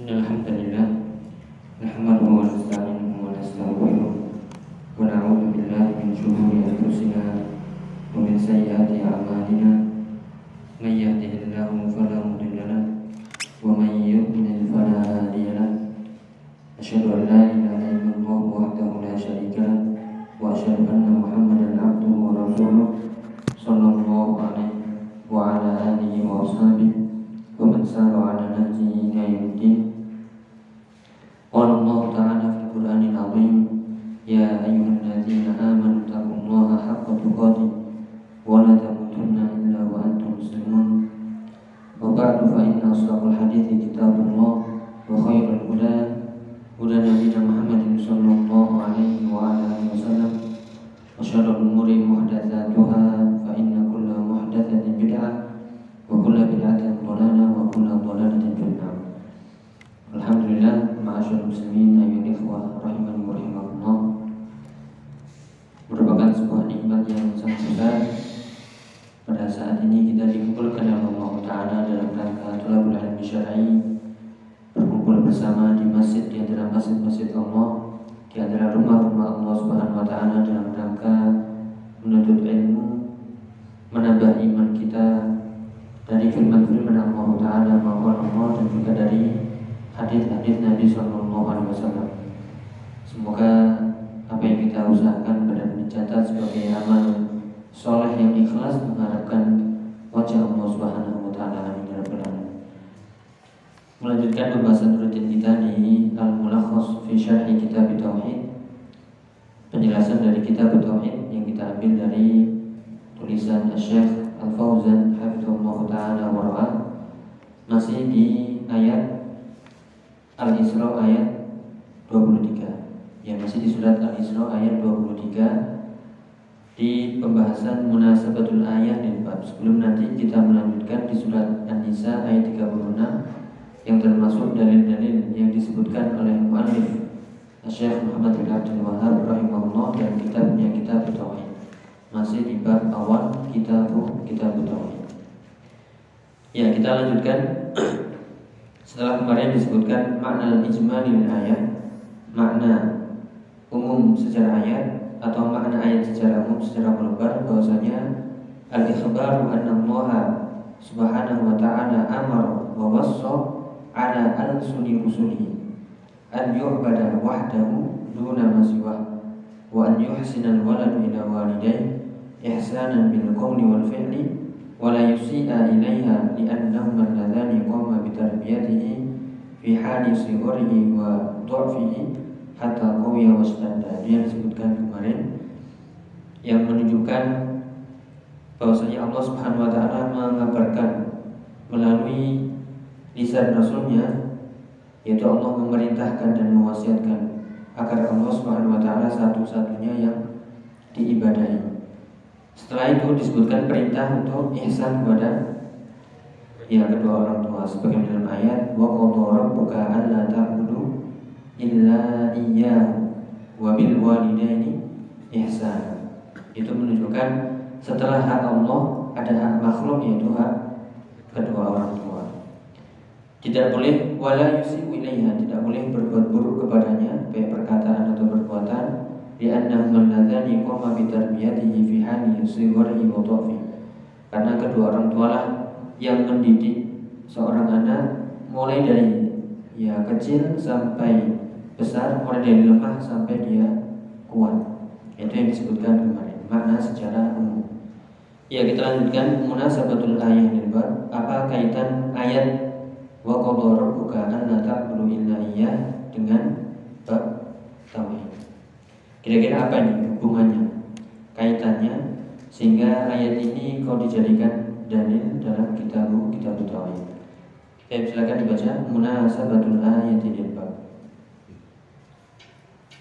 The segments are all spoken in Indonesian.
إن الحمد لله نحمده ونستعينه ونستغفره ونعوذ بالله من شرور أنفسنا ومن سيئات أعمالنا من يهده الله فلا مضل له ومن يضلل فلا هادي له أشهد أن لا إله إلا الله وحده لا شريك له وأشهد أن محمدا عبده ورسوله صلى الله عليه وعلى آله وأصحابه ومن سار على نهجه إلى يوم الدين Semoga pembahasan munasabatul ayat dan bab Sebelum nanti kita melanjutkan di surat An-Nisa ayat 36 Yang termasuk dalil-dalil yang disebutkan oleh mu'alif Syekh Muhammad bin Abdul Wahab rahimahullah dan kitabnya Kitab Tauhid. Masih di bab awal Kitab Kitab Tauhid. Ya kita lanjutkan. Setelah kemarin disebutkan makna ijmalil ayat, makna umum secara ayat atau makna ayat secara umum secara global bahwasanya al ikhbar anna Allah subhanahu wa ta'ala amar wa wassa ala al-sunni rusulihi an yu'bada wahdahu duna ma wa an yuhsina al-walad ila walidayhi ihsanan bil qawli wal fi'li wa la yusi'a ilaiha li'annahu alladhani qama bi tarbiyatihi fi hali sigharihi wa dha'fihi hatta qawiya wastanda dia disebutkan kemarin yang menunjukkan bahwasanya Allah Subhanahu wa taala mengabarkan melalui lisan rasulnya yaitu Allah memerintahkan dan mewasiatkan agar Allah Subhanahu wa taala satu-satunya yang diibadahi. Setelah itu disebutkan perintah untuk ihsan kepada ya kedua orang tua sebagai dalam ayat wa qadara rabbuka alla ta'budu illa iyyahu wa bil walidaini ihsan. Itu menunjukkan setelah hak Allah ada hak makhluk yaitu hak kedua orang tua. Tidak boleh wala yusiu ilaiha, tidak boleh berbuat buruk kepadanya baik perkataan atau perbuatan li'annahum alladzani qama bi tarbiyatihi fi karena kedua orang tua lah yang mendidik seorang anak mulai dari ya kecil sampai besar mulai dari lemah sampai dia kuat itu yang disebutkan kemarin makna secara umum ya kita lanjutkan munasabatul ayat ini apa kaitan ayat wa qadara rabbuka alla ta'budu illa iyyah dengan bab tauhid Kira-kira apa nih hubungannya, kaitannya sehingga ayat ini kau dijadikan dalil dalam kitab kitab tauhid. Oke, silakan dibaca munasabatul ayat ini Pak.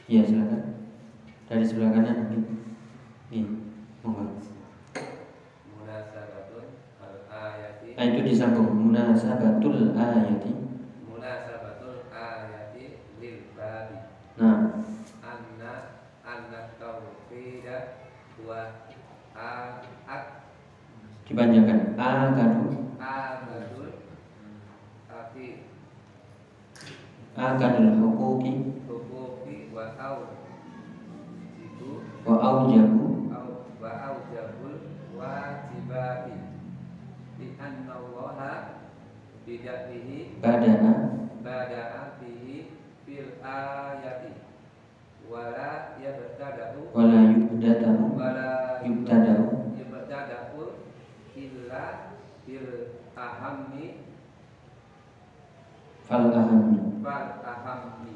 Iya, silakan. Dari sebelah kanan mungkin. Nih, monggo. Munasabatul ayati. Nah, itu disambung munasabatul ayati. Munasabatul ayati lil babi. Nah, Anna anna tauhida wa a ak dipanjangkan a kadu abadul tapi akadul huquqi hukuki wa au wa aujabu au wa au jabul wajibati di anna allaha bidatihi bada'a bada'a bihi fil ayati. Wala yabtada'u wala yubdatahu wala yubtada'u. yabtada'u illa bil ahammi. Fal ahammi. Fal ahammi.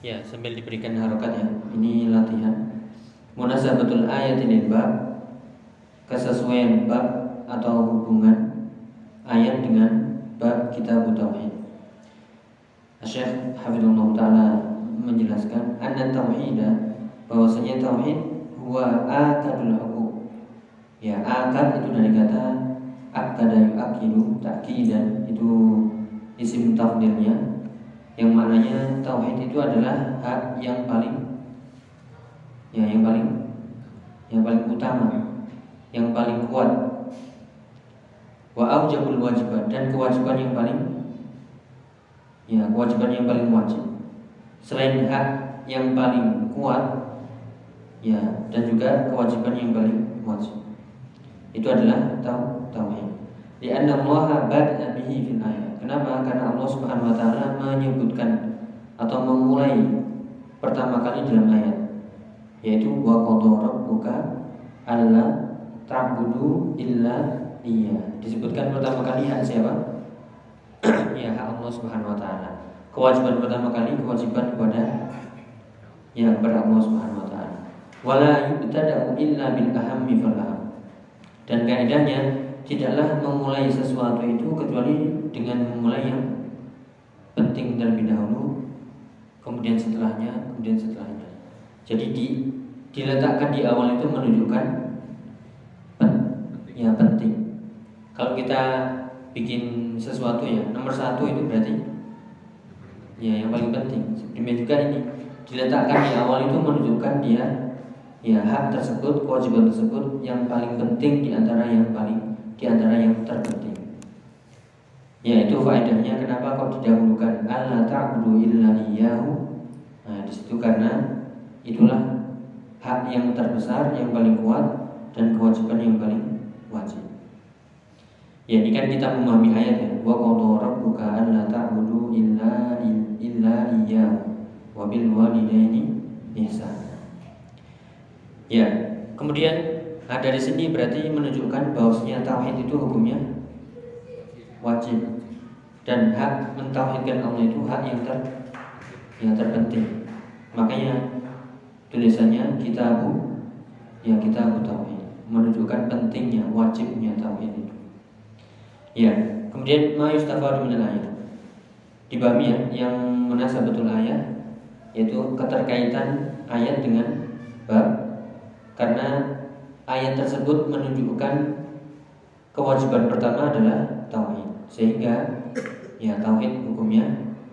Ya, sambil diberikan harokat ya. Ini latihan. Munasabatul ayat ini bab kesesuaian bab atau hubungan ayat dengan bab kitab tauhid. Syekh Hafizullah taala menjelaskan anna tauhida bahwasanya tauhid huwa akadul huquq. Ya, akad itu dari kata akada yuakidu takidan itu isim tafdilnya yang maknanya tauhid itu adalah hak yang paling ya yang paling yang paling utama yang paling kuat. Wa aujabul wajibat dan kewajiban yang paling ya kewajiban yang paling wajib. Selain hak yang paling kuat ya dan juga kewajiban yang paling wajib. Itu adalah tau tauhid. Di Allah bada'a bihi fil ayat. Kenapa? Karena Allah Subhanahu wa taala menyebutkan atau memulai pertama kali dalam ayat yaitu wa qadara rabbuka alla ta'budu illa iya. Disebutkan pertama kali hak siapa? ya hak Allah Subhanahu wa taala. Kewajiban pertama kali kewajiban kepada ya kepada Allah Subhanahu wa taala. Wala yubtada'u illa bil ahammi fal. Dan kaidahnya tidaklah memulai sesuatu itu kecuali dengan memulai yang penting terlebih dahulu, kemudian setelahnya, kemudian setelahnya. Jadi di, diletakkan di awal itu menunjukkan pen, ya penting. Kalau kita bikin sesuatu ya nomor satu itu berarti ya yang paling penting. Demikian juga ini diletakkan di awal itu menunjukkan dia ya hak tersebut kewajiban tersebut yang paling penting di antara yang paling di antara yang terpenting. Yaitu faedahnya kenapa kok didahulukan Allah ta'budu illa iyyahu. Nah, di situ karena itulah hak yang terbesar, yang paling kuat dan kewajiban yang paling wajib. Ya, ini kan kita memahami ayat ya. Wa qadara rabbuka alla ta'budu illa illa iyyahu wa bil walidaini ihsana. Ya, kemudian Nah dari sini berarti menunjukkan bahwasanya tauhid itu hukumnya wajib dan hak mentauhidkan Allah itu hak yang ter yang terpenting. Makanya tulisannya kitabu ya kita tauhid. Menunjukkan pentingnya wajibnya tauhid itu. Ya, kemudian ma yustafadu minal ayat. Dibahami ya yang betul ayat yaitu keterkaitan ayat dengan bab. Karena ayat tersebut menunjukkan kewajiban pertama adalah tauhid. Sehingga ya tauhid hukumnya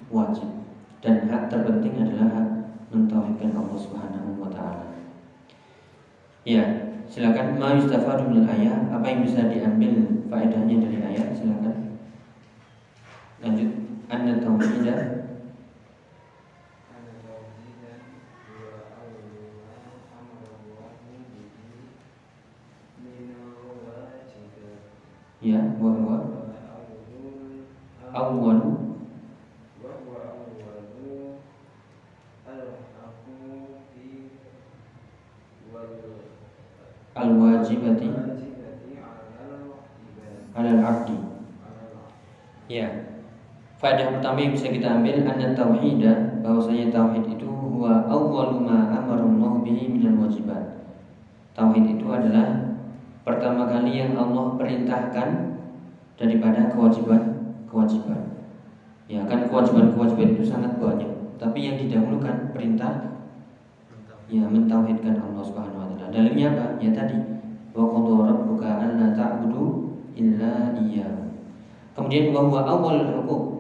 wajib. Dan hak terpenting adalah hak mentauhidkan Allah Subhanahu wa taala. Ya, silakan. Ma yustafadu min ayat, apa yang bisa diambil faedahnya dari ayat? Silakan. Lanjut, anna tauhidah ya wa huwa awwalu al wajibati al abdi ya yang bisa kita ambil anna tauhida bahwasanya tauhid itu huwa awwalu ma amara Allah bihi minal wajibat tauhid itu adalah pertama kali yang Allah perintahkan daripada kewajiban-kewajiban. Ya kan kewajiban-kewajiban itu sangat banyak, tapi yang didahulukan perintah ya mentauhidkan Allah Subhanahu wa taala. Dalilnya apa? Ya tadi wa qadara rabbuka alla ta'budu illa iya. Kemudian bahwa awal hukum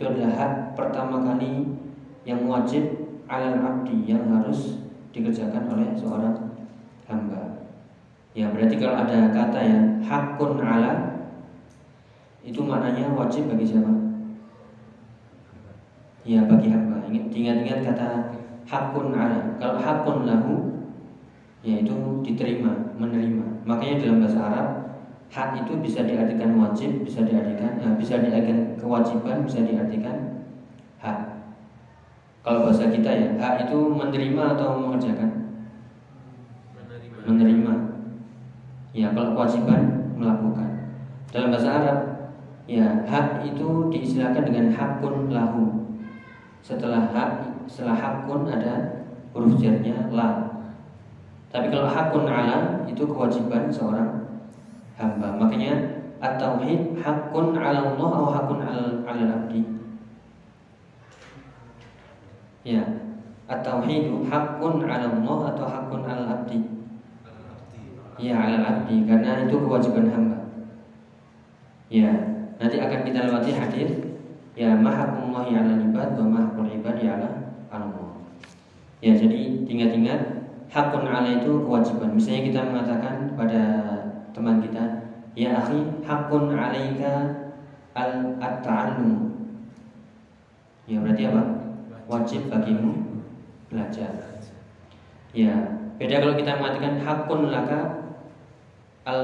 itu adalah hak pertama kali yang wajib alal abdi yang harus dikerjakan oleh seorang hamba. Ya berarti kalau ada kata ya hakun ala itu maknanya wajib bagi siapa? Ya bagi hamba. Ingat-ingat kata hakun ala. Kalau hakun lahu yaitu diterima, menerima. Makanya dalam bahasa Arab hak itu bisa diartikan wajib, bisa diartikan ya, bisa diartikan kewajiban, bisa diartikan hak. Kalau bahasa kita ya, hak itu menerima atau mengerjakan? Menerima. Menerima. Ya, kalau kewajiban melakukan. Dalam bahasa Arab, ya hak itu diistilahkan dengan hakun lahu. Setelah hak, setelah hakun ada huruf jarnya la. Tapi kalau hakun ala itu kewajiban seorang hamba. Makanya at-tauhid hakun ala Allah atau hakun ala, ala abdi. Ya, at-tauhid hakun ala Allah atau hakun ala abdi. Ya, ala abdi karena itu kewajiban hamba. Ya, nanti akan kita lewati hadis ya mahakullahi ala ibad wa mahakul ibadi ala Allah. Ya, jadi ingat-ingat hakun ala itu kewajiban. Misalnya kita mengatakan pada teman kita, ya akhi, hakun alaika al at-ta'allum. Ya, berarti apa? Wajib bagimu belajar. Ya, beda kalau kita mengatakan hakun laka al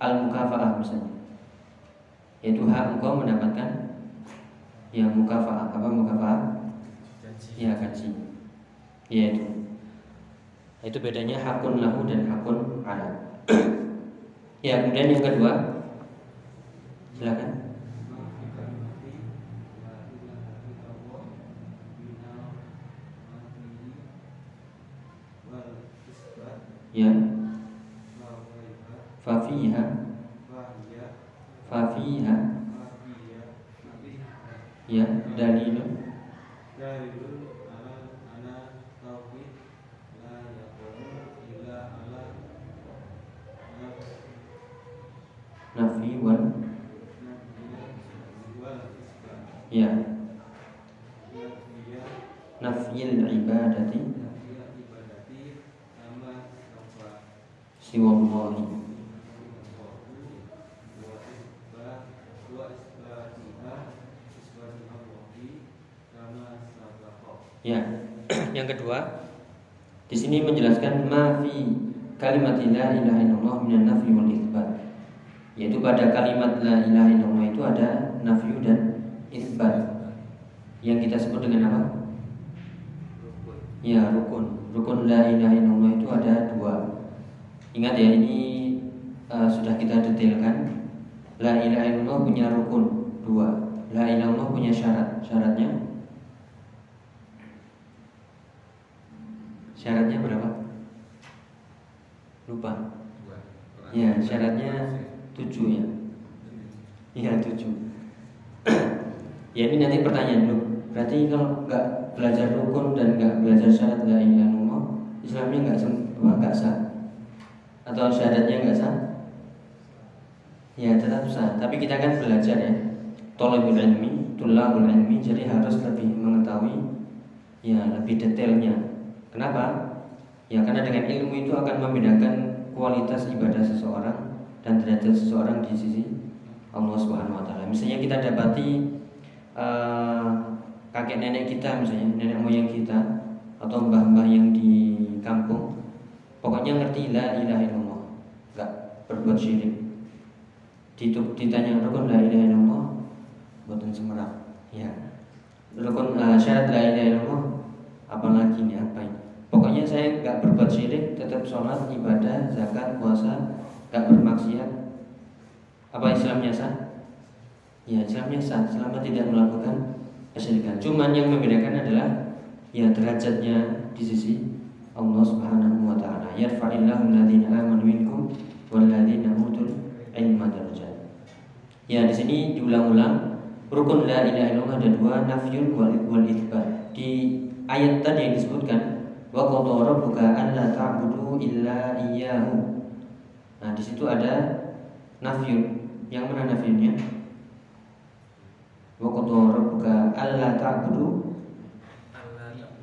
al mukafaah misalnya. Yaitu hak engkau mendapatkan yang mukafaah. Apa mukafaah? Ya gaji. Ya itu. Itu bedanya hakun lahu dan hakun ala. ya kemudian yang kedua, silakan. Ya, fafiha, fafiha, ya dalilun Ya, yang kedua di sini menjelaskan mafi kalimat la ilaha illallah minan nafi wal itsbat. Yaitu pada kalimat la ilaha illallah itu ada nafyu dan itsbat. Yang kita sebut dengan apa? Ya, rukun. Rukun la ilaha illallah itu ada dua. Ingat ya, ini uh, sudah kita detailkan. La ilaha illallah punya rukun dua. La ilaha illallah punya syarat. Syaratnya syaratnya tujuh ya. Iya tujuh. ya ini nanti pertanyaan dulu. Berarti kalau nggak belajar rukun dan nggak belajar syarat la ilaha Islamnya nggak nggak sah. Atau syaratnya nggak sah? Ya tetap sah. Tapi kita kan belajar ya. Tolabul ilmi, tulabul ilmi, jadi harus lebih mengetahui ya lebih detailnya. Kenapa? Ya karena dengan ilmu itu akan membedakan kualitas ibadah seseorang dan derajat seseorang di sisi Allah Subhanahu wa taala. Misalnya kita dapati eh, kakek nenek kita misalnya, nenek moyang kita atau mbah-mbah yang di kampung pokoknya ngerti la ilaha illallah, enggak berbuat syirik. Ditanya rukun la ilaha illallah, buatan semerap. Ya. Rukun eh, syarat la ilaha illallah apalagi nih apa ini? Pokoknya saya nggak berbuat syirik, tetap sholat, ibadah, zakat, puasa, nggak bermaksiat. Apa Islamnya sah? Ya Islamnya sah, selama tidak melakukan kesyirikan. Cuman yang membedakan adalah ya derajatnya di sisi Allah Subhanahu wa taala. Yarfa'illahu alladziina aamanu minkum walladziina utul ilma darajat. Ya di sini diulang-ulang rukun la ilaha illallah ada dua nafyun wal wal. Di ayat tadi yang disebutkan wa qadara rabbuka ta'budu illa iyyahu. Nah, di situ ada nafyun. Yang mana nafyunnya? Wa qadara rabbuka ta'budu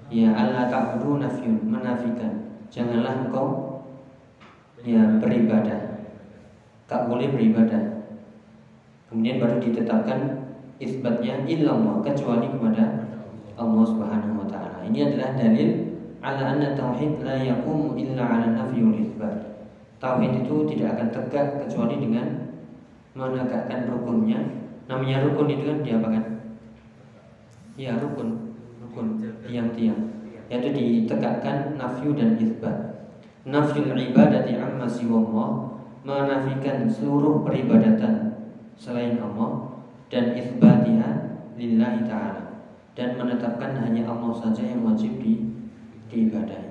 Ya Allah ta'budu nafyun Menafikan Janganlah engkau Ya beribadah Tak boleh beribadah Kemudian baru ditetapkan Isbatnya illallah Kecuali kepada Allah Subhanahu wa taala. Ini adalah dalil ala anna tauhid la yaqumu illa ala nafyi wal itsbat. Tauhid itu tidak akan tegak kecuali dengan menegakkan rukunnya. Namanya rukun itu kan diapakan? Ya rukun, rukun tiang-tiang. Yaitu ditegakkan nafyu dan itsbat. Nafyul ibadati amma siwallah menafikan seluruh peribadatan selain Allah dan itsbatiha lillahi taala dan menetapkan hanya Allah saja yang wajib di diibadahi.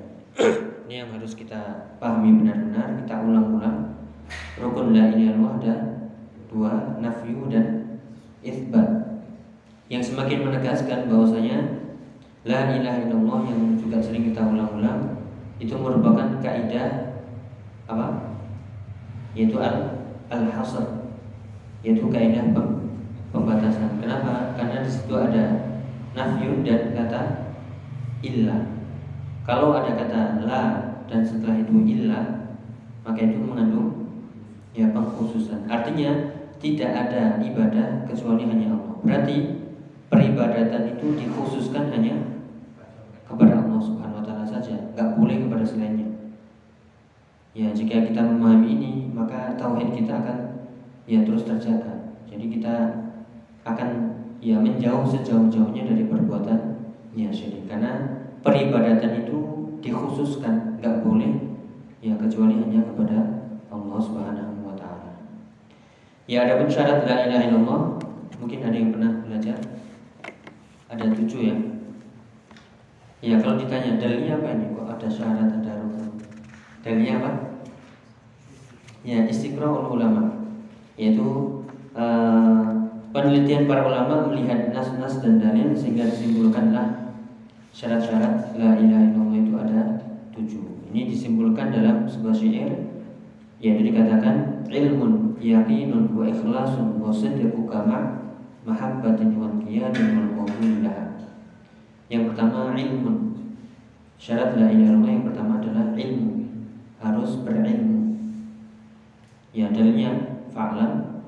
Ini yang harus kita pahami benar-benar, kita ulang-ulang. Rukun la ilaha ada dua, nafyu dan itsbat. Yang semakin menegaskan bahwasanya la ilaha illallah yang juga sering kita ulang-ulang itu merupakan kaidah apa? Yaitu al al hasr yaitu kaidah pembatasan. Kenapa? Karena di situ ada nafyu dan kata illa. Kalau ada kata la dan setelah itu illa, maka itu mengandung ya pengkhususan. Artinya tidak ada ibadah kecuali hanya Allah. Berarti peribadatan itu dikhususkan hanya kepada Allah Subhanahu wa taala saja, nggak boleh kepada selainnya. Ya, jika kita memahami ini, maka tauhid kita akan ya terus terjaga. Jadi kita akan ya menjauh sejauh-jauhnya dari perbuatan ya syirik karena peribadatan itu dikhususkan nggak boleh ya kecuali hanya kepada Allah Subhanahu wa taala. Ya ada pun syarat la ilaha illallah mungkin ada yang pernah belajar ada tujuh ya. Ya kalau ditanya dalilnya apa ini kok ada syarat ada rukun? Dalilnya apa? Ya istiqra ulama yaitu uh, penelitian para ulama melihat nas-nas dan dalil sehingga disimpulkanlah syarat-syarat la ilaha illallah itu ada tujuh. Ini disimpulkan dalam sebuah syair yaitu dikatakan ilmun yakinun wa ikhlasun wa sidqu kama mahabbatin wa qiyamin wal qabul Yang pertama ilmun. Syarat la ilaha illallah yang pertama adalah ilmu. Harus berilmu. Ya dalilnya fa'lam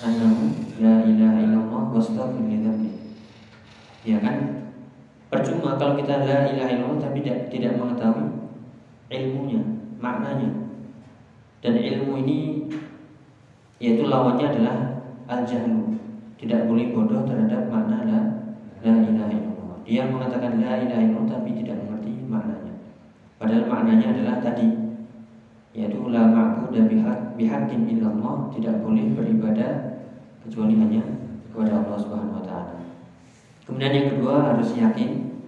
annahu la ilaha illallah wastaghfir li Ya kan? Percuma kalau kita la ilaha illallah tapi tidak, tidak mengetahui ilmunya, maknanya. Dan ilmu ini yaitu lawannya adalah al-jahlu. Tidak boleh bodoh terhadap makna la, la ilaha illallah. Dia mengatakan la ilaha illallah tapi tidak mengerti maknanya. Padahal maknanya adalah tadi yaitu la ma'budu bihaqqin illallah, tidak boleh beribadah kecuali hanya kepada Allah Subhanahu wa taala. Kemudian yang kedua harus yakin.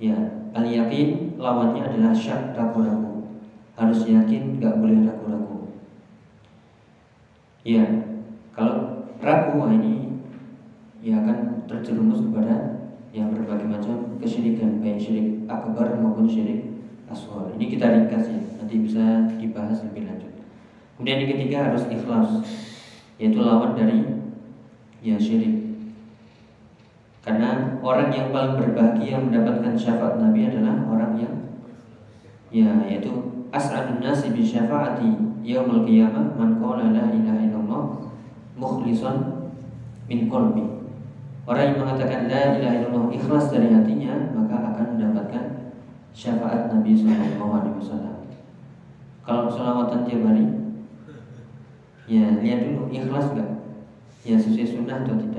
Ya, al yakin lawannya adalah syak ragu-ragu. Harus yakin, nggak boleh ragu-ragu. Ya, kalau ragu ini ya akan terjerumus kepada yang berbagai macam kesyirikan baik syirik akbar maupun syirik asghar. Ini kita ringkas ya, nanti bisa dibahas lebih lanjut. Kemudian yang ketiga harus ikhlas, yaitu lawan dari ya syirik. Karena orang yang paling berbahagia mendapatkan syafaat Nabi adalah orang yang ya yaitu as'adun nasi bi syafaati yaumul qiyamah man qala la ilaha illallah mukhlishan min qalbi. Orang yang mengatakan la ilaha illallah ikhlas dari hatinya maka akan mendapatkan syafaat Nabi sallallahu alaihi wasallam. Kalau selawatan tiap hari ya lihat dulu ikhlas enggak? Ya sesuai sunnah atau?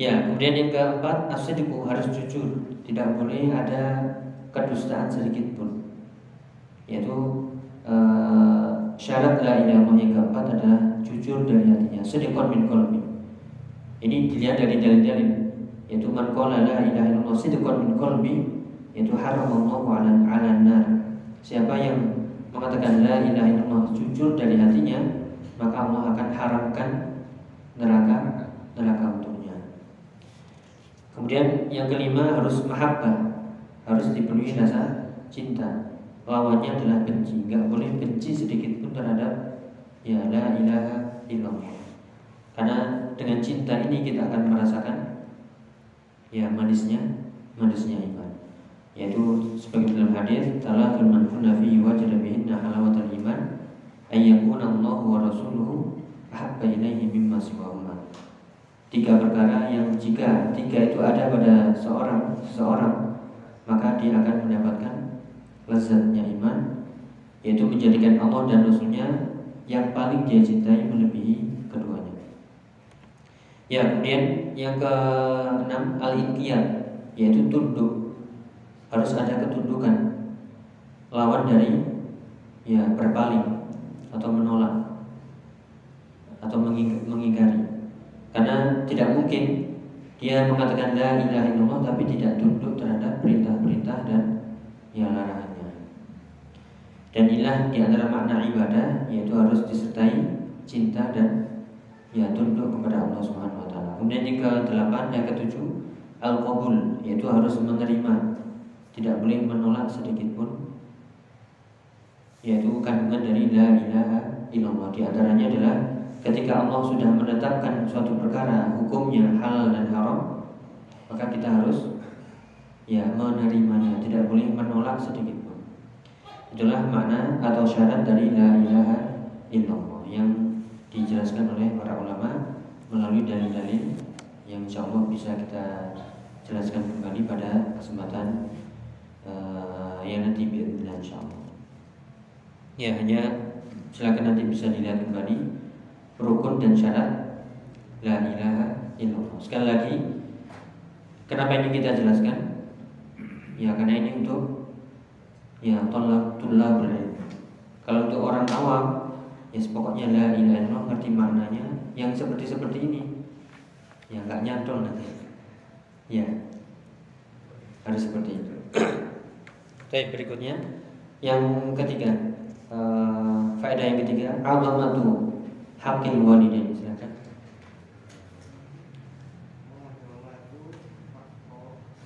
Ya, kemudian yang keempat asyidku harus jujur, tidak boleh ada kedustaan sedikit pun. Yaitu uh, syarat la ilaha yang keempat adalah jujur dari hatinya, sedekor min qalbi. Ini dilihat dari dalil-dalil yaitu man qala la ilaha illallah sidqan min qalbi yaitu haramallahu ala ala nar. Siapa yang mengatakan la ilaha illallah jujur dari hatinya, maka Allah akan haramkan neraka neraka Kemudian yang kelima harus mahabbah, harus dipenuhi rasa cinta. Lawannya adalah benci, nggak boleh benci sedikit pun terhadap ya la ilaha illallah. Karena dengan cinta ini kita akan merasakan ya manisnya manisnya iman. Yaitu sebagai dalam hadis, talatul man kunna fi wajada bihinna halawatul iman ayyakuna Allah wa rasuluhu ahabba ilaihi mimma siwahuma tiga perkara yang jika tiga itu ada pada seorang seorang maka dia akan mendapatkan lezatnya iman yaitu menjadikan Allah dan Rasulnya yang paling dia cintai melebihi keduanya. Ya, kemudian yang keenam al-inqiyad yaitu tunduk. Harus ada ketundukan. Lawan dari ya berpaling atau menolak atau mengingkari. Karena tidak mungkin dia mengatakan la ilaha illallah tapi tidak tunduk terhadap perintah-perintah dan ya larangannya. Dan inilah di antara makna ibadah yaitu harus disertai cinta dan ya tunduk kepada Allah Subhanahu wa taala. Kemudian yang ke-8 yang ketujuh al-qabul yaitu harus menerima, tidak boleh menolak sedikit pun yaitu kandungan dari la ilaha illallah. Di antaranya adalah ketika Allah sudah menetapkan suatu perkara hukumnya halal dan haram maka kita harus ya menerimanya. Tidak boleh menolak sedikit pun. Itulah makna atau syarat dari la ilaha illallah yang dijelaskan oleh para ulama melalui dalil-dalil yang insya Allah bisa kita jelaskan kembali pada kesempatan uh, yang nanti insya Allah. Ya hanya silakan nanti bisa dilihat kembali rukun dan syarat la ilaha illallah. Sekali lagi, kenapa ini kita jelaskan? Ya karena ini untuk ya tolak tulabul Kalau untuk orang awam, ya pokoknya la ilaha illallah ngerti maknanya yang seperti seperti ini. Ya nggak nyantol nanti. Ya harus seperti itu. Baik berikutnya yang ketiga uh, faedah yang ketiga azamatu hakil walidain silakan.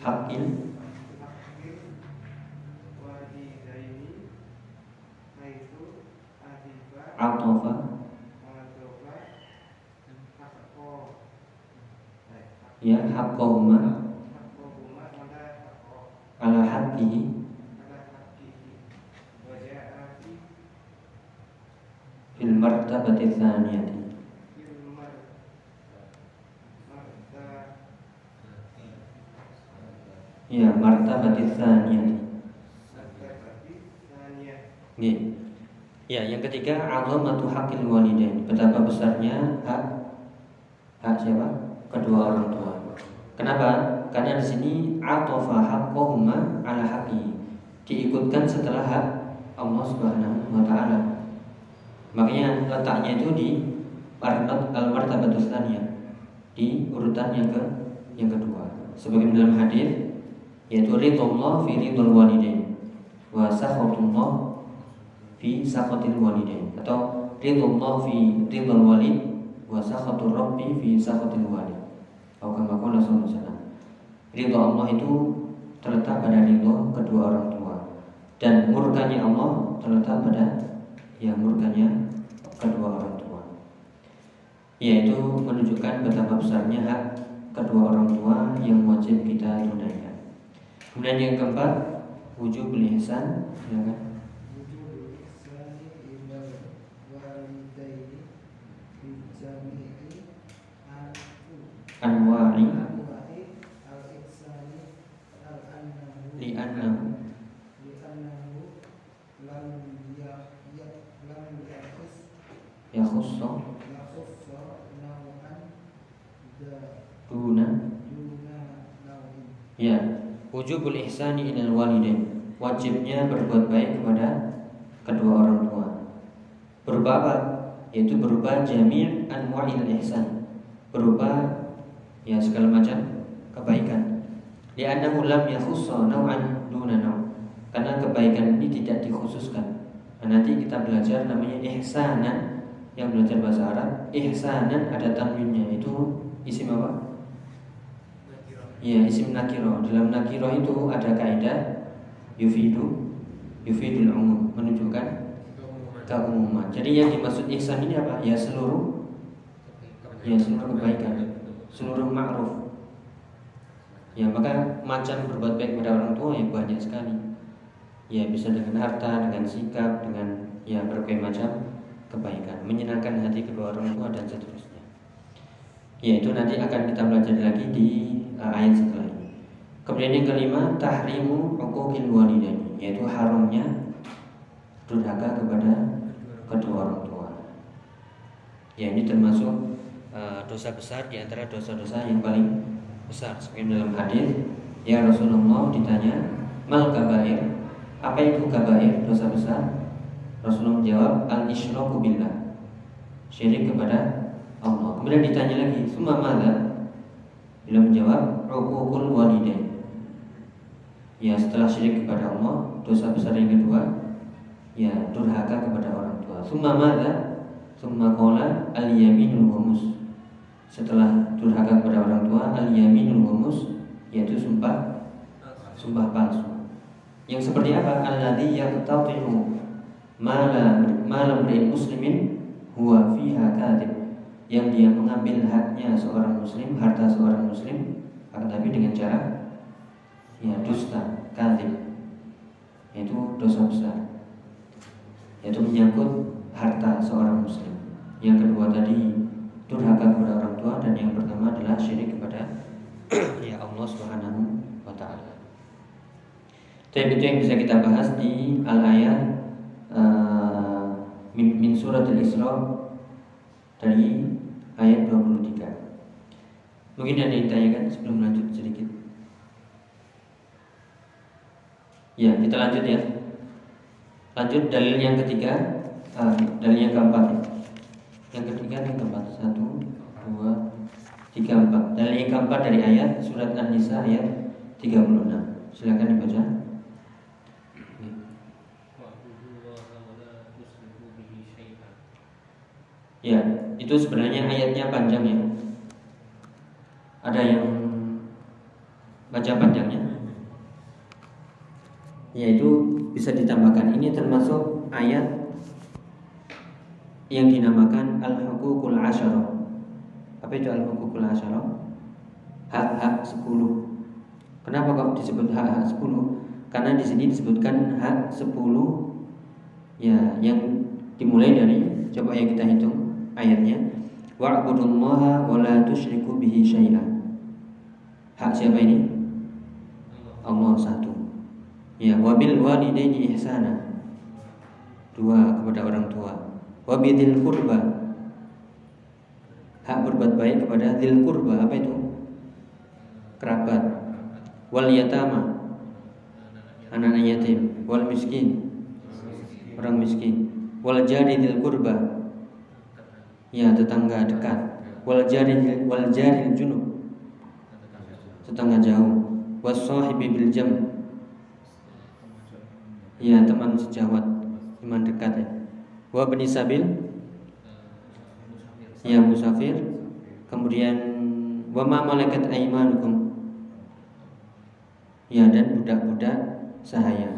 Hakil atofa ya haqqahuma ala haqqihi fil martabati tsaniyati Ya, martabati tsaniyati. Nggih. Ya, yang ketiga azamatu haqqil walidain. Betapa besarnya hak hak siapa? Kedua orang tua. Kenapa? Karena di sini atofa haqqahuma ala haqqi. Diikutkan setelah hak Allah Subhanahu wa taala. Makanya letaknya itu di martabat al martabatus di urutan yang ke yang kedua. Sebagai dalam hadis yaitu ridullah fi ridul walidain wa sakhatullah fi sakhatil walidain atau ridullah fi ridul walid wa sakhatur rabbi fi sakhatil walid. Atau kama qala sallallahu Ridho Allah itu terletak pada ridho kedua orang tua dan murkanya Allah terletak pada yang murkanya kedua orang tua yaitu menunjukkan betapa besarnya hak kedua orang tua yang wajib kita kemudian yang keempat wujud ihsan silakan anwa'i ihsani ilal walidain. Wajibnya berbuat baik kepada kedua orang tua. Berupa apa? Yaitu berupa jami' anwa'il ihsan. Berupa ya segala macam kebaikan. Li'annahu lam yakhussa naw'an duna naw karena kebaikan ini tidak dikhususkan. Nah, nanti kita belajar namanya ihsanan. Yang belajar bahasa Arab ihsanan ada tanwinnya. Itu isim apa? Iya isim nakiro. Dalam nakiro itu ada kaidah yufidu yufidul umum menunjukkan keumuman. Jadi yang dimaksud ihsan ini apa? Ya seluruh ya seluruh kebaikan. Seluruh ma'ruf. Ya maka macam berbuat baik pada orang tua yang banyak sekali. Ya bisa dengan harta dengan sikap dengan ya berbagai macam kebaikan, menyenangkan hati kedua orang tua dan seterusnya. Yaitu nanti akan kita belajar lagi di uh, ayat Kemudian yang kelima tahrimu uquqil walidaini yaitu haramnya durhaka kepada kedua orang tua. Ya ini termasuk uh, dosa besar di antara dosa-dosa yang paling besar. Seperti dalam hadis, ya Rasulullah ditanya, "Mal kabair?" Apa itu kabair? Dosa besar? Rasulullah menjawab, "Al-isyraku billah." Syirik kepada Allah. Kemudian ditanya lagi, "Summa madza?" Beliau menjawab, "Uququl walidain." Ya setelah syirik kepada Allah Dosa besar yang kedua Ya durhaka kepada orang tua Summa mada Summa kola al-yaminul humus Setelah durhaka kepada orang tua Al-yaminul humus Yaitu sumpah Sumpah palsu Yang seperti apa? Yaqtati'u Malam Malam muslimin Huwa fiha kadib Yang dia mengambil haknya seorang muslim Harta seorang muslim Akan tapi dengan cara ya dusta, kadzib. Itu dosa besar. Yaitu menyangkut harta seorang muslim. Yang kedua tadi durhaka kepada orang tua dan yang pertama adalah syirik kepada ya Allah Subhanahu wa taala. Tapi itu yang bisa kita bahas di al-ayat uh, min, min surat al-Isra dari ayat 23. Mungkin ada yang ditanyakan sebelum lanjut sedikit. Ya, kita lanjut ya. Lanjut dalil yang ketiga, uh, dalil yang keempat. Yang ketiga yang keempat. Satu, dua, tiga, empat. Dalil yang keempat dari ayat surat An-Nisa ayat 36. Silakan dibaca. Ya, itu sebenarnya ayatnya panjang ya. Ada yang baca panjangnya? yaitu bisa ditambahkan ini termasuk ayat yang dinamakan al-huququl asyara. Apa itu al-huququl asyara? Hak-hak 10. Kenapa kok disebut hak-hak 10? Karena di sini disebutkan hak 10 ya yang dimulai dari coba yang kita hitung ayatnya wa'budullaha wa la tusyriku bihi syai'a. Hak siapa ini? Allah satu. Ya, wabil walidaini ihsana. Dua kepada orang tua. Wabidil kurba. Hak berbuat baik kepada dil kurba. Apa itu? Kerabat. Wal yatama. Anak-anak yatim. Wal miskin. Orang miskin. Wal jari dil kurba. Ya, tetangga dekat. Wal jari wal jari junub. Tetangga jauh. Was sahibi bil jam' Ya teman sejawat. Teman dekat ya. Wa bani sabil. Ya musafir. Kemudian Wa ma malakat aimanukum Ya dan budak-budak sahaya.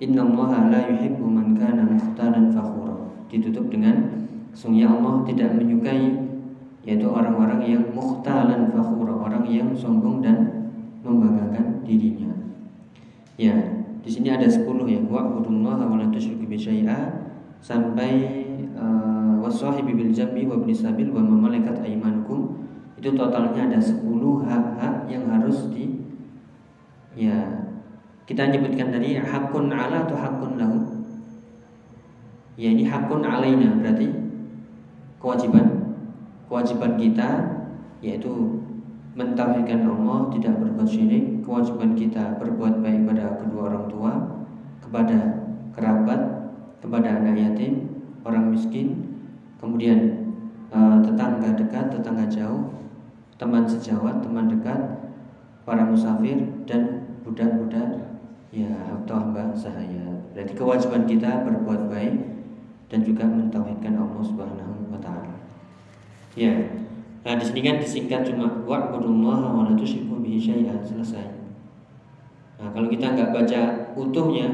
Inna allaha la yuhibbu man kana mukhtalan fakhura. Ditutup dengan Sungguhnya Allah tidak menyukai Yaitu orang-orang yang mukhtalan fakhura Orang yang sombong dan Membanggakan dirinya Ya di sini ada 10 ya. Wa'budullaha wa la tusyriku bi sampai uh, wasahibi bil jambi wa sabil wa malaikat aimanukum. Itu totalnya ada 10 hak-hak yang harus di ya kita nyebutkan tadi hakun ala atau hakun lahu. Ya ini hakun alaina berarti kewajiban kewajiban kita yaitu mentauhidkan Allah, tidak berbuat syirik, kewajiban kita berbuat baik pada kedua orang tua, kepada kerabat, kepada anak yatim, orang miskin, kemudian uh, tetangga dekat, tetangga jauh, teman sejawat, teman dekat, para musafir dan budak-budak ya atau hamba sahaya. Berarti kewajiban kita berbuat baik dan juga mentauhidkan Allah Subhanahu wa taala. Ya, Nah di sini kan disingkat cuma wa'budullaha wa la tusyriku bihi syai'an selesai. Nah kalau kita nggak baca utuhnya,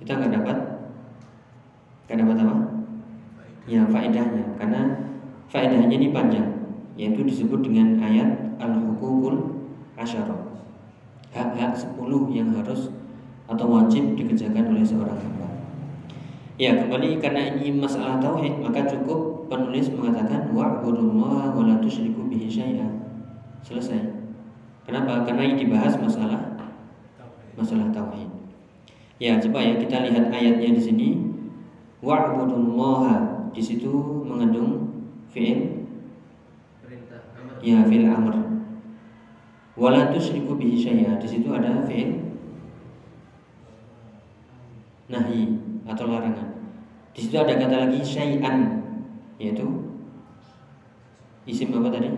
kita nggak dapat nggak dapat apa? Ya faedahnya, karena faedahnya ini panjang, yaitu disebut dengan ayat al-hukukul asyara. Hak-hak sepuluh yang harus atau wajib dikerjakan oleh seorang hamba. Ya kembali karena ini masalah tauhid maka cukup penulis mengatakan wa'budullaha wa la tusyriku bihi syai'a. Selesai. Kenapa? Karena ini dibahas masalah masalah tauhid. Ya, coba ya kita lihat ayatnya di sini. Wa'budullaha di situ mengandung fi'il Perintah ya fi'il amr. Wala tusyriku bihi syai'a. Di situ ada fi'il nahi atau larangan. Di situ ada kata lagi syai'an yaitu isim apa tadi?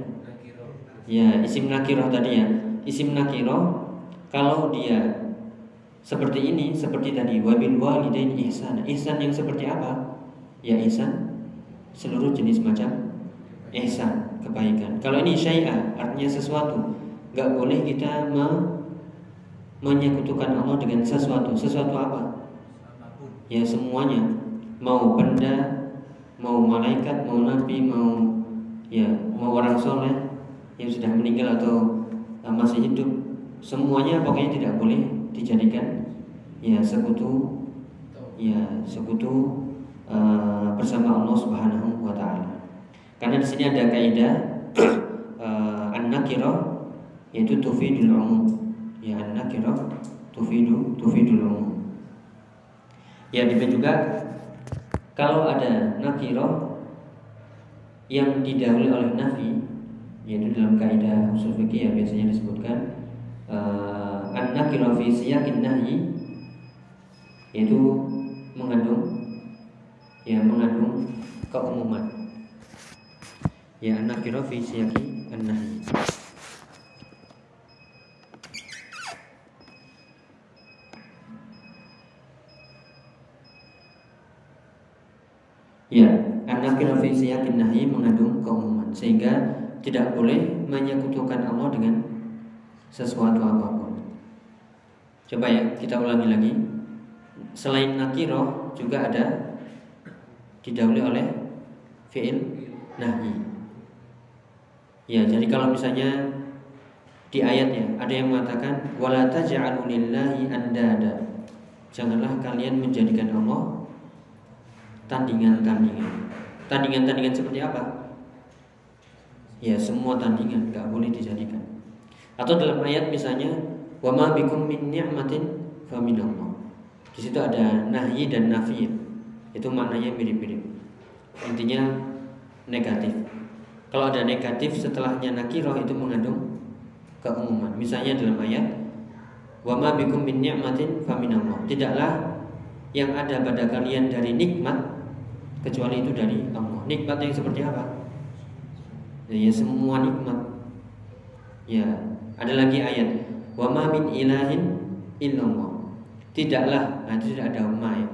Ya, isim nakiroh tadi ya. Isim nakiroh kalau dia seperti ini, seperti tadi wabil walidain ihsan. Ihsan yang seperti apa? Ya ihsan seluruh jenis macam ihsan, kebaikan. Kalau ini syai'a artinya sesuatu. Gak boleh kita me- menyekutukan Allah dengan sesuatu. Sesuatu apa? Ya semuanya. Mau benda, mau malaikat, mau nabi, mau ya mau orang soleh yang sudah meninggal atau uh, masih hidup, semuanya pokoknya tidak boleh dijadikan ya sekutu ya sekutu uh, bersama Allah Subhanahu wa taala. Karena di sini ada kaidah uh, an-nakirah yaitu tufidul umum. Ya an-nakirah tufidu tufidul umum. Ya demikian juga. Kalau ada nakirah yang didahului oleh nafi yaitu dalam kaidah usul fikih yang biasanya disebutkan uh, an-nakirah fi siyakin nahyi yaitu mengandung ya mengandung keumuman. Ya an-nakirah fi siyaki an-nahyi Ya, an-nakirah fi siyakin nahyi mengandung keumuman sehingga tidak boleh menyekutukan Allah dengan sesuatu apa pun. Coba ya, kita ulangi lagi. Selain nakirah juga ada didahului oleh fi'il nahyi. Ya, jadi kalau misalnya di ayatnya ada yang mengatakan wala taj'alu lillahi andada. Janganlah kalian menjadikan Allah tandingan-tandingan. Tandingan-tandingan seperti apa? Ya, semua tandingan nggak boleh dijadikan. Atau dalam ayat misalnya wa ma bikum min ni'matin fa minallah. Di situ ada nahyi dan nafi. Itu maknanya mirip-mirip. Intinya negatif. Kalau ada negatif setelahnya nakirah itu mengandung keumuman. Misalnya dalam ayat wa ma bikum min ni'matin fa minallah. Tidaklah yang ada pada kalian dari nikmat kecuali itu dari Allah. Nikmat yang seperti apa? Ya semua nikmat. Ya, ada lagi ayat wa ma min ilahin illallah. Tidaklah, nah itu tidak ada ma ya.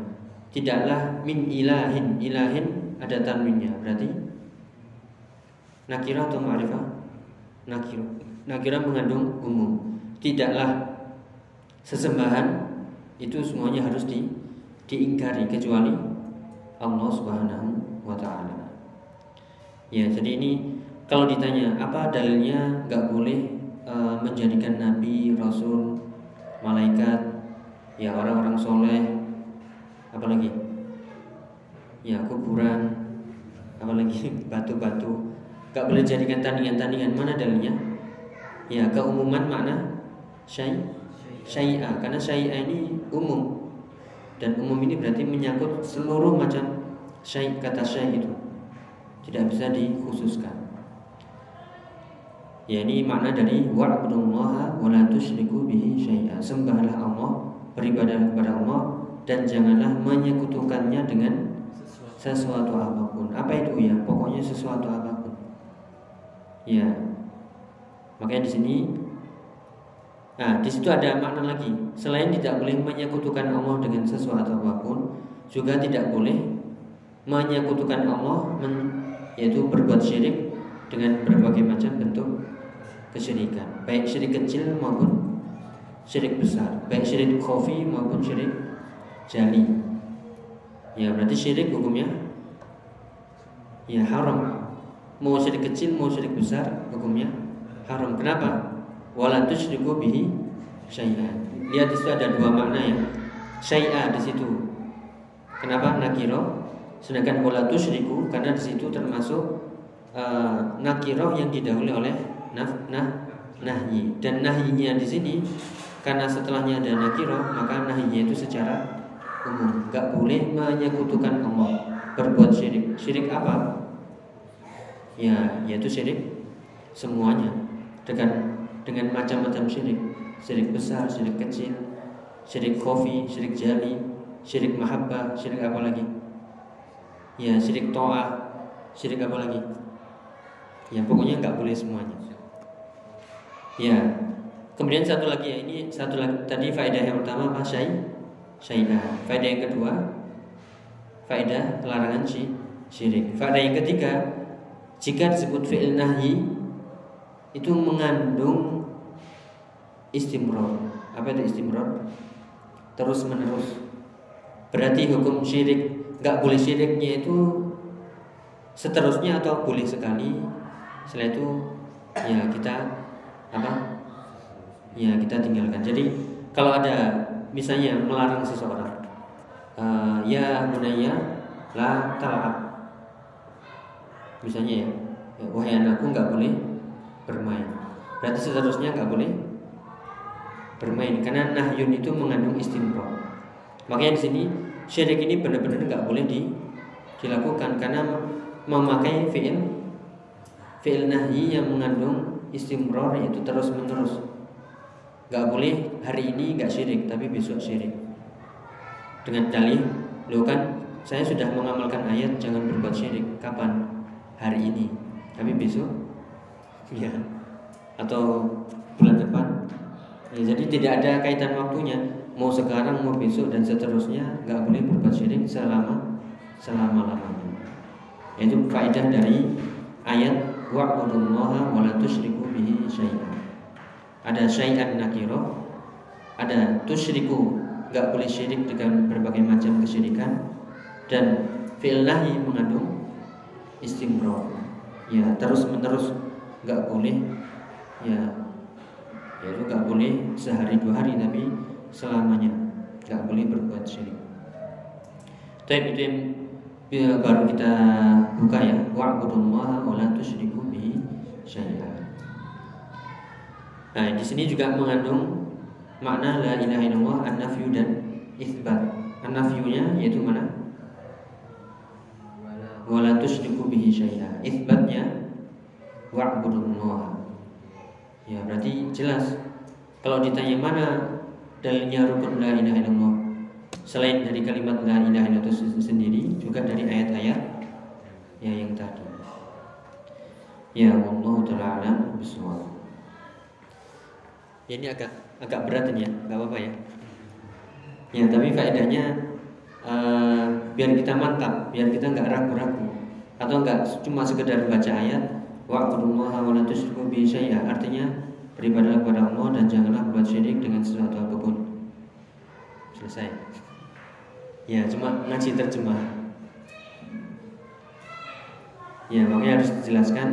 Tidaklah min ilahin, ilahin ada tanwinnya. Berarti nakirah atau ma'rifah? Nakirah. Nakirah mengandung umum. Tidaklah sesembahan itu semuanya harus di diingkari kecuali Allah Subhanahu wa taala. Ya, jadi ini kalau ditanya apa dalilnya nggak boleh e, menjadikan nabi, rasul, malaikat, ya orang-orang soleh, apalagi? Ya kuburan, apalagi? Batu-batu, nggak boleh jadikan tandingan-tandingan. Mana dalilnya? Ya keumuman makna syai syai'a. Karena syai'a ini umum dan umum ini berarti menyangkut seluruh macam syai kata syai itu. Tidak bisa dikhususkan. Ya ini makna dari wa'budullaha wa la tusyriku bihi syai'a. Sembahlah Allah beribadah kepada Allah dan janganlah menyekutukannya dengan sesuatu apa pun. Apa itu? Ya pokoknya sesuatu apa pun. Ya makanya di sini Nah, di situ ada makna lagi. Selain tidak boleh menyekutukan Allah dengan sesuatu apa pun, juga tidak boleh menyekutukan Allah men, yaitu berbuat syirik dengan berbagai macam bentuk kesyirikan, baik syirik kecil maupun syirik besar, baik syirik khafi maupun syirik jali. Ya, berarti syirik hukumnya ya haram. Mau syirik kecil, mau syirik besar, hukumnya haram. Kenapa? Wala tusyriku bihi syai'a. Lihat di situ ada dua makna ya. Syai'a di situ. Kenapa nakiro? Sedangkan wala tusyriku karena di situ termasuk uh, nakiro yang didahului oleh naf nah nahyi dan nahyinya di sini karena setelahnya ada nakiro maka nahinya itu secara umum nggak boleh menyekutukan Allah berbuat syirik syirik apa ya yaitu syirik semuanya dengan dengan macam-macam syirik. Syirik besar syirik kecil syirik kofi syirik jali syirik mahabbah syirik apa lagi? Ya syirik toa syirik apa lagi? Ya pokoknya nggak boleh semuanya. Ya Kemudian satu lagi ya, ini satu lagi tadi faedah yang pertama apa? Syai syai'ah. Faedah yang kedua faedah larangan si syirik. Faedah yang ketiga jika disebut fi'il nahi itu mengandung istimror. Apa itu istimror? Terus menerus. Berarti hukum syirik nggak boleh syiriknya itu seterusnya atau boleh sekali. Setelah itu ya kita apa ya kita tinggalkan. Jadi kalau ada misalnya melarang seseorang, uh, ya bunaya la talab, misalnya ya, wahai anakku nggak boleh bermain. Berarti seterusnya nggak boleh bermain. Karena nahyun itu mengandung istimro. Makanya di sini syirik ini benar-benar nggak boleh di, dilakukan. Karena memakai fiil fiil nahyi yang mengandung istimror yaitu terus menerus nggak boleh hari ini nggak syirik tapi besok syirik. Dengan dalih lo kan saya sudah mengamalkan ayat jangan berbuat syirik. Kapan? Hari ini. Tapi besok ya atau bulan depan ya, jadi tidak ada kaitan waktunya. Mau sekarang mau besok dan seterusnya nggak boleh berbuat syirik selama selama lamanya itu faedah dari ayat wa'budullaha wa la tusyriku bihi syai'an. Ada syai'an nakiro ada tusyriku nggak boleh syirik dengan berbagai macam kesyirikan dan fi'il nahi mengandung istimro ya terus menerus nggak boleh ya ya itu nggak boleh sehari dua hari tapi selamanya nggak boleh berbuat syirik tapi itu yang ya, baru kita buka ya wa'budullaha wa la tusyriku bi syai'an Nah, di sini juga mengandung makna la ilaha illallah an-nafyu dan isbat. An-nafyunya yaitu mana? Wala tusyriku bihi syai'a. Isbatnya wa'budullah. Ya, berarti jelas. Kalau ditanya mana dalilnya rukun la ilaha illallah selain dari kalimat la ilaha illallah itu sendiri juga dari ayat-ayat ya yang tadi. Ya Allah taala bisawab. Ya, ini agak agak berat ini ya, nggak apa-apa ya. Ya, tapi faedahnya uh, biar kita mantap, biar kita nggak ragu-ragu atau nggak cuma sekedar baca ayat wa'budullaha wa la tusyriku bihi artinya beribadahlah kepada Allah dan janganlah berbuat syirik dengan sesuatu apa pun. Selesai. Ya, cuma ngaji terjemah. Ya, makanya harus dijelaskan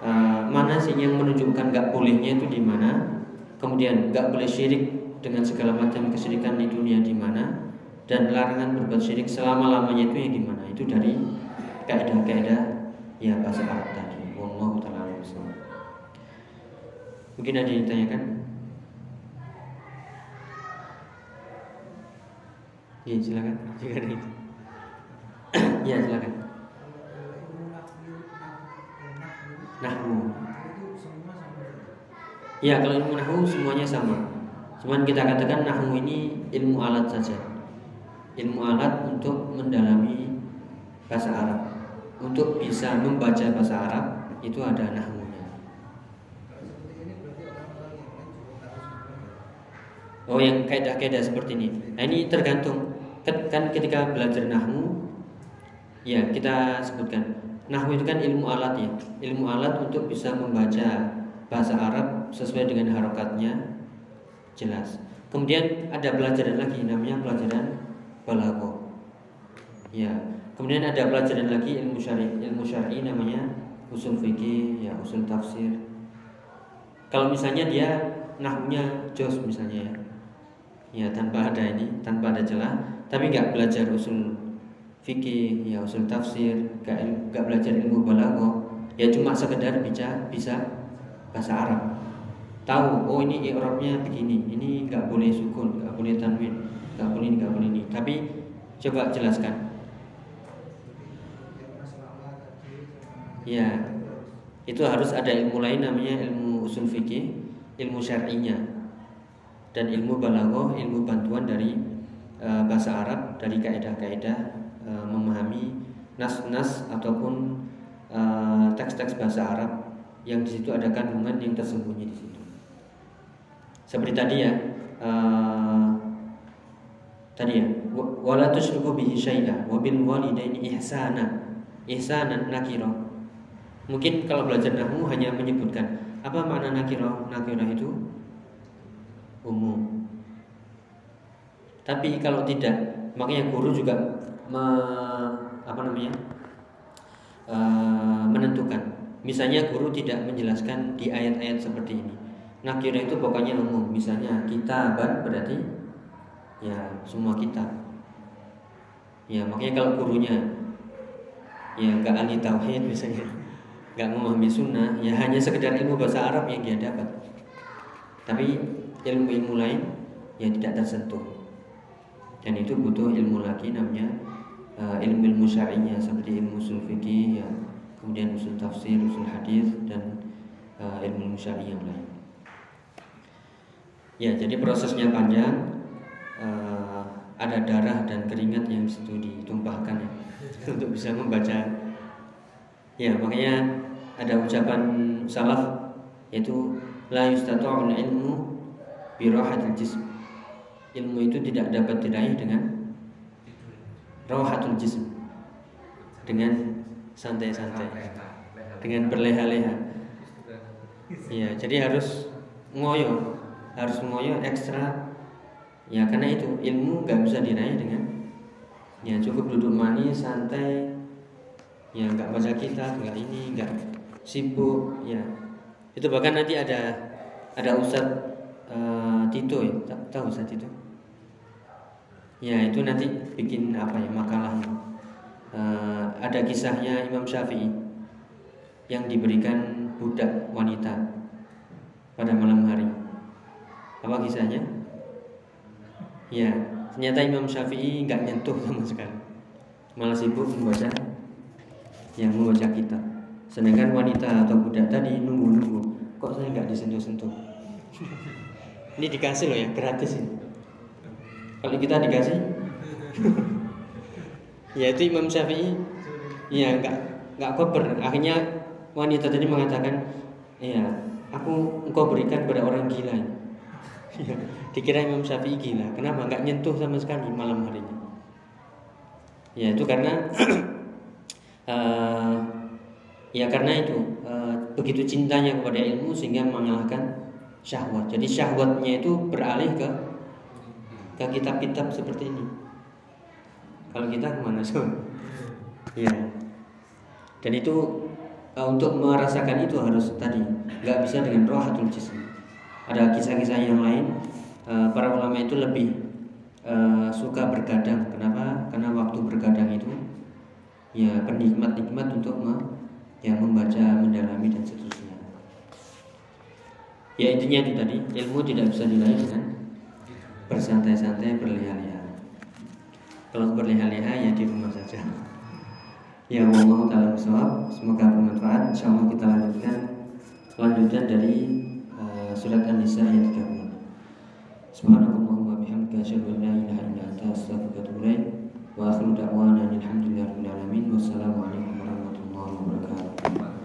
uh, mana sih yang menunjukkan nggak bolehnya itu di mana kemudian nggak boleh syirik dengan segala macam kesyirikan di dunia di mana dan larangan berbuat syirik selama lamanya itu yang di mana itu dari kaidah-kaidah ya bahasa Arab mungkin ada yang ditanyakan ya silakan jika ada itu ya silakan nahwu Ya kalau ilmu nahu semuanya sama. Cuman kita katakan nahu ini ilmu alat saja. Ilmu alat untuk mendalami bahasa Arab. Untuk bisa membaca bahasa Arab itu ada nahunya. Oh yang kaidah-kaidah seperti ini. Nah ini tergantung kan ketika belajar nahu ya kita sebutkan nahu itu kan ilmu alat ya ilmu alat untuk bisa membaca bahasa Arab sesuai dengan harokatnya jelas. Kemudian ada pelajaran lagi namanya pelajaran balago. Ya. Kemudian ada pelajaran lagi ilmu syari, ilmu syar'i namanya usul fikih, ya usul tafsir. Kalau misalnya dia nahnya jos misalnya ya. Ya tanpa ada ini, tanpa ada celah, tapi nggak belajar usul fikih, ya usul tafsir, nggak nggak belajar ilmu balago, ya cuma sekedar bisa bisa bahasa Arab. Tahu oh ini i'rabnya begini ini nggak boleh sukun nggak boleh tanwin nggak boleh ini nggak boleh ini. Tapi coba jelaskan. Ya itu harus ada ilmu lain namanya ilmu usul fikih ilmu syar'inya dan ilmu balaghah ilmu bantuan dari uh, bahasa Arab dari kaidah-kaidah uh, memahami nas-nas ataupun uh, teks-teks bahasa Arab yang di situ ada kandungan yang tersembunyi di situ. Seperti tadi ya uh, tadi ya wala tusyriku bihi syai'a wa bil walidaini ihsana ihsanan nakira. Mungkin kalau belajar nahwu hanya menyebutkan apa makna nakira? Nakira itu umum. Tapi kalau tidak makanya guru juga me, apa namanya uh, menentukan. Misalnya guru tidak menjelaskan di ayat-ayat seperti ini. Nakira itu pokoknya umum. Misalnya kita berarti ya semua kita ya makanya kalau gurunya ya nggak ahli tauhid misalnya nggak memahami sunnah ya hanya sekedar ilmu bahasa Arab yang dia dapat. Tapi ilmu-ilmu lain yang tidak tersentuh dan itu butuh ilmu lagi namanya uh, ilmu-ilmu syar'inya seperti ilmu usul fikih ya kemudian usul tafsir usul hadis dan uh, ilmu syar'i yang lain Ya, jadi prosesnya panjang. Uh, ada darah dan keringat yang situ ditumpahkan ya untuk bisa membaca. Ya, makanya ada ucapan salaf yaitu la yustata'ul ilmu bi rahatil jism. Ilmu itu tidak dapat diraih dengan rahatul jism. Dengan santai-santai. Dengan berleha-leha. Ya, jadi harus ngoyo harus ngoyo ekstra ya karena itu ilmu nggak bisa diraih dengan ya cukup duduk manis santai ya nggak baca kitab nggak ini nggak sibuk ya itu bahkan nanti ada ada Ustad uh, Tito ya tahu Ustad Tito ya itu nanti bikin apa ya makalah uh, ada kisahnya Imam Syafi'i yang diberikan budak wanita pada malam hari apa kisahnya? Ya, ternyata Imam Syafi'i nggak nyentuh sama sekali. Malah sibuk membaca yang membaca kitab. Sedangkan wanita atau budak tadi nunggu-nunggu. Kok saya nggak disentuh-sentuh? Ini dikasih loh ya, gratis ini. Kalau kita dikasih, ya itu Imam Syafi'i, ya nggak nggak koper. Akhirnya wanita tadi mengatakan, ya aku engkau berikan kepada orang gila. Dikira Imam Syafi'i gila. Kenapa? Nggak nyentuh sama sekali malam harinya. Ya itu karena uh, ya karena itu uh, begitu cintanya kepada ilmu sehingga mengalahkan syahwat. Jadi syahwatnya itu beralih ke ke kitab-kitab seperti ini. Kalau kita ke mana sih? Ya. Dan itu uh, untuk merasakan itu harus tadi nggak bisa dengan rohatul jism ada kisah-kisah yang lain uh, para ulama itu lebih uh, suka bergadang kenapa karena waktu bergadang itu ya penikmat-nikmat untuk me, ya membaca mendalami dan seterusnya ya intinya itu tadi ilmu tidak bisa diraih dengan bersantai-santai berleha-leha kalau berleha-leha ya di rumah saja ya Allah taala semoga bermanfaat insyaallah kita lanjutkan lanjutan dari surat An-Nisa ayat 30. Subhanakallahumma bihamdika asyhadu an la ilaha illa anta astaghfiruka wa atubu. Wa akhiru da'wana alhamdulillahi rabbil alamin. Wassalamualaikum warahmatullahi wabarakatuh.